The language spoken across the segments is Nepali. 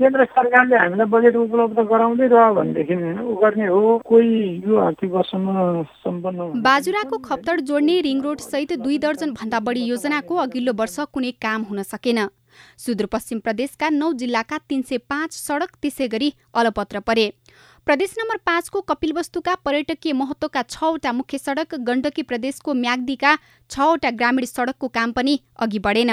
केन्द्र सरकारले हामीलाई बजेट उपलब्ध गराउँदै रह्यो भनेदेखि उ गर्ने हो कोही यो आर्थिक वर्षमा सम्पन्न बाजुराको खप्तड जोड्ने रिङ रोड सहित दुई दर्जन भन्दा बढी योजनाको अघिल्लो वर्ष कुनै काम हुन सकेन। सुदूरपश्चिम प्रदेशका नौ जिल्लाका तीन सय पाँच सडक त्यसै गरी अलपत्र परे। प्रदेश नम्बर पाँचको कपिलवस्तुका पर्यटकीय महत्वका छवटा मुख्य सडक गण्डकी प्रदेशको म्याग्दीका छवटा ग्रामीण सडकको काम पनि अघि बढेन।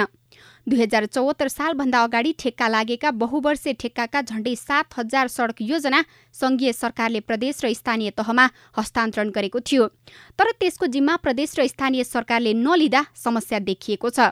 दुई हजार चौहत्तर सालभन्दा अगाडि ठेक्का लागेका बहुवर्षे ठेक्काका झण्डै सात हजार सडक योजना संघीय सरकारले प्रदेश र स्थानीय तहमा हस्तान्तरण गरेको थियो। तर त्यसको जिम्मा प्रदेश र स्थानीय सरकारले नलिँदा समस्या देखिएको छ।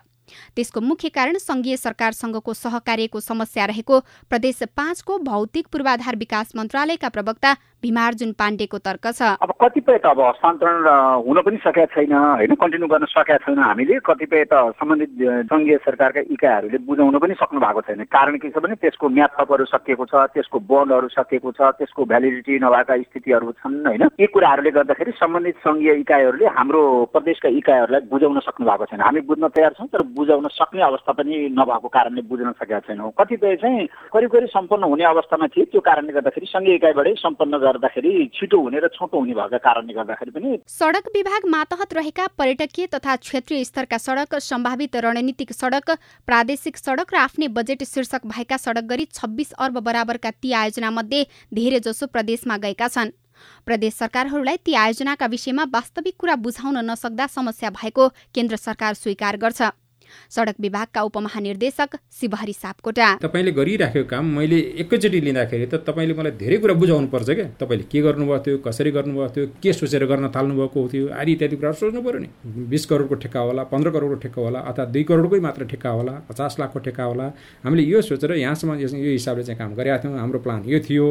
त्यसको मुख्य कारण संघीय सरकारसँगको सहकार्यको समस्या रहेको प्रदेश पाँचको भौतिक पूर्वाधार विकास मन्त्रालयका प्रवक्ता भीमार्जुन पाण्डेको तर्क छ। अब कतिपय त अब हस्तान्तरण हुन पनि सकेका छैन होइन? कन्टिन्यू गर्न सकेका छैन हामीले। कतिपय त सम्बन्धित सङ्घीय सरकारका इकाइहरूले बुझाउन पनि सक्नु भएको छैन। कारण के छ भने त्यसको म्याथ थपहरू सकिएको छ त्यसको बन्डहरू सकिएको छ त्यसको भ्यालिडिटी नभएका स्थितिहरू छन् होइन? यी कुराहरूले गर्दाखेरि सम्बन्धित सङ्घीय इकाइहरूले हाम्रो प्रदेशका इकाइहरूलाई बुझाउन सक्नु भएको छैन। हामी बुझ्न तयार छौँ तर बुझाउन सक्ने अवस्था पनि नभएको कारणले बुझ्न सकेका छैनौँ। कतिपय चाहिँ करिब करिब सम्पन्न हुने अवस्थामा थिए। त्यो कारणले गर्दाखेरि सङ्घीय इकाइबाटै सम्पन्न गर्दाखेरि छिटो हुने र छोटो हुने भएका कारणले गर्दाखेरि पनि सडक विभाग मातहत रहेका पर्यटकीय तथा क्षेत्रीय स्तरका सडक सम्भावित रणनीतिक सडक प्रादेशिक सडक र आफ्नै बजेट शीर्षक भएका सडक गरी छब्बिस अर्ब बराबरका ती आयोजना मध्ये धेरै जसो प्रदेशमा गएका छन्। प्रदेश सरकारहरूलाई ती आयोजनाका विषयमा वास्तविक कुरा बुझाउन नसक्दा समस्या भएको केन्द्र सरकार स्वीकार गर्छ। सडक विभागका उपमहानिर्देशक शिवहरी सापकोटा। तपाईँले गरिराखेको काम मैले एकैचोटि लिँदाखेरि त तपाईँले मलाई धेरै कुरा बुझाउनु पर्छ क्या। तपाईँले के गर्नुभएको थियो कसरी गर्नुभएको थियो के सोचेर गर्न थाल्नु भएको थियो आदि इत्यादि कुराहरू सोच्नु पऱ्यो नि। बिस करोडको ठेक्का होला पन्ध्र करोडको ठेक्का होला अथवा दुई करोडकै मात्र ठेक्का होला पचास लाखको ठेक्का होला। हामीले यो सोचेर यहाँसम्म यो हिसाबले चाहिँ काम गरेका थियौँ। हाम्रो प्लान यो थियो।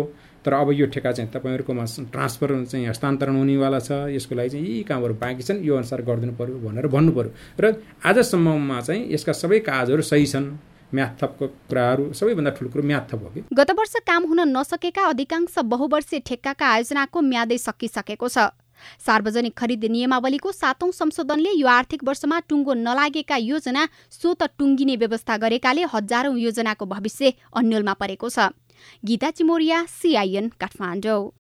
तर अब यो ठेक्का चाहिँ तपाईँहरूकोमा ट्रान्सफर चाहिँ हस्तान्तरण हुनेवाला छ। यसको लागि चाहिँ यी कामहरू बाँकी छन्। यो अनुसार गरिदिनु पऱ्यो भनेर भन्नु पऱ्यो र आजसम्ममा चाहिँ यसका सबै काजहरू सही छन्। म्याथ थपको कुराहरू सबैभन्दा ठुलो कुरो म्याथ हो कि? गत वर्ष काम हुन नसकेका अधिकांश बहुवर्षीय ठेक्काका आयोजनाको म्यादै सकिसकेको छ। सार्वजनिक खरिद नियमावलीको सातौं संशोधनले यो आर्थिक वर्षमा टुङ्गो नलागेका योजना स्वत टुङ्गिने व्यवस्था गरेकाले हजारौं योजनाको भविष्य अन्यलमा परेको छ। गीता चिमोरिया सिआइएन काठमाडौँ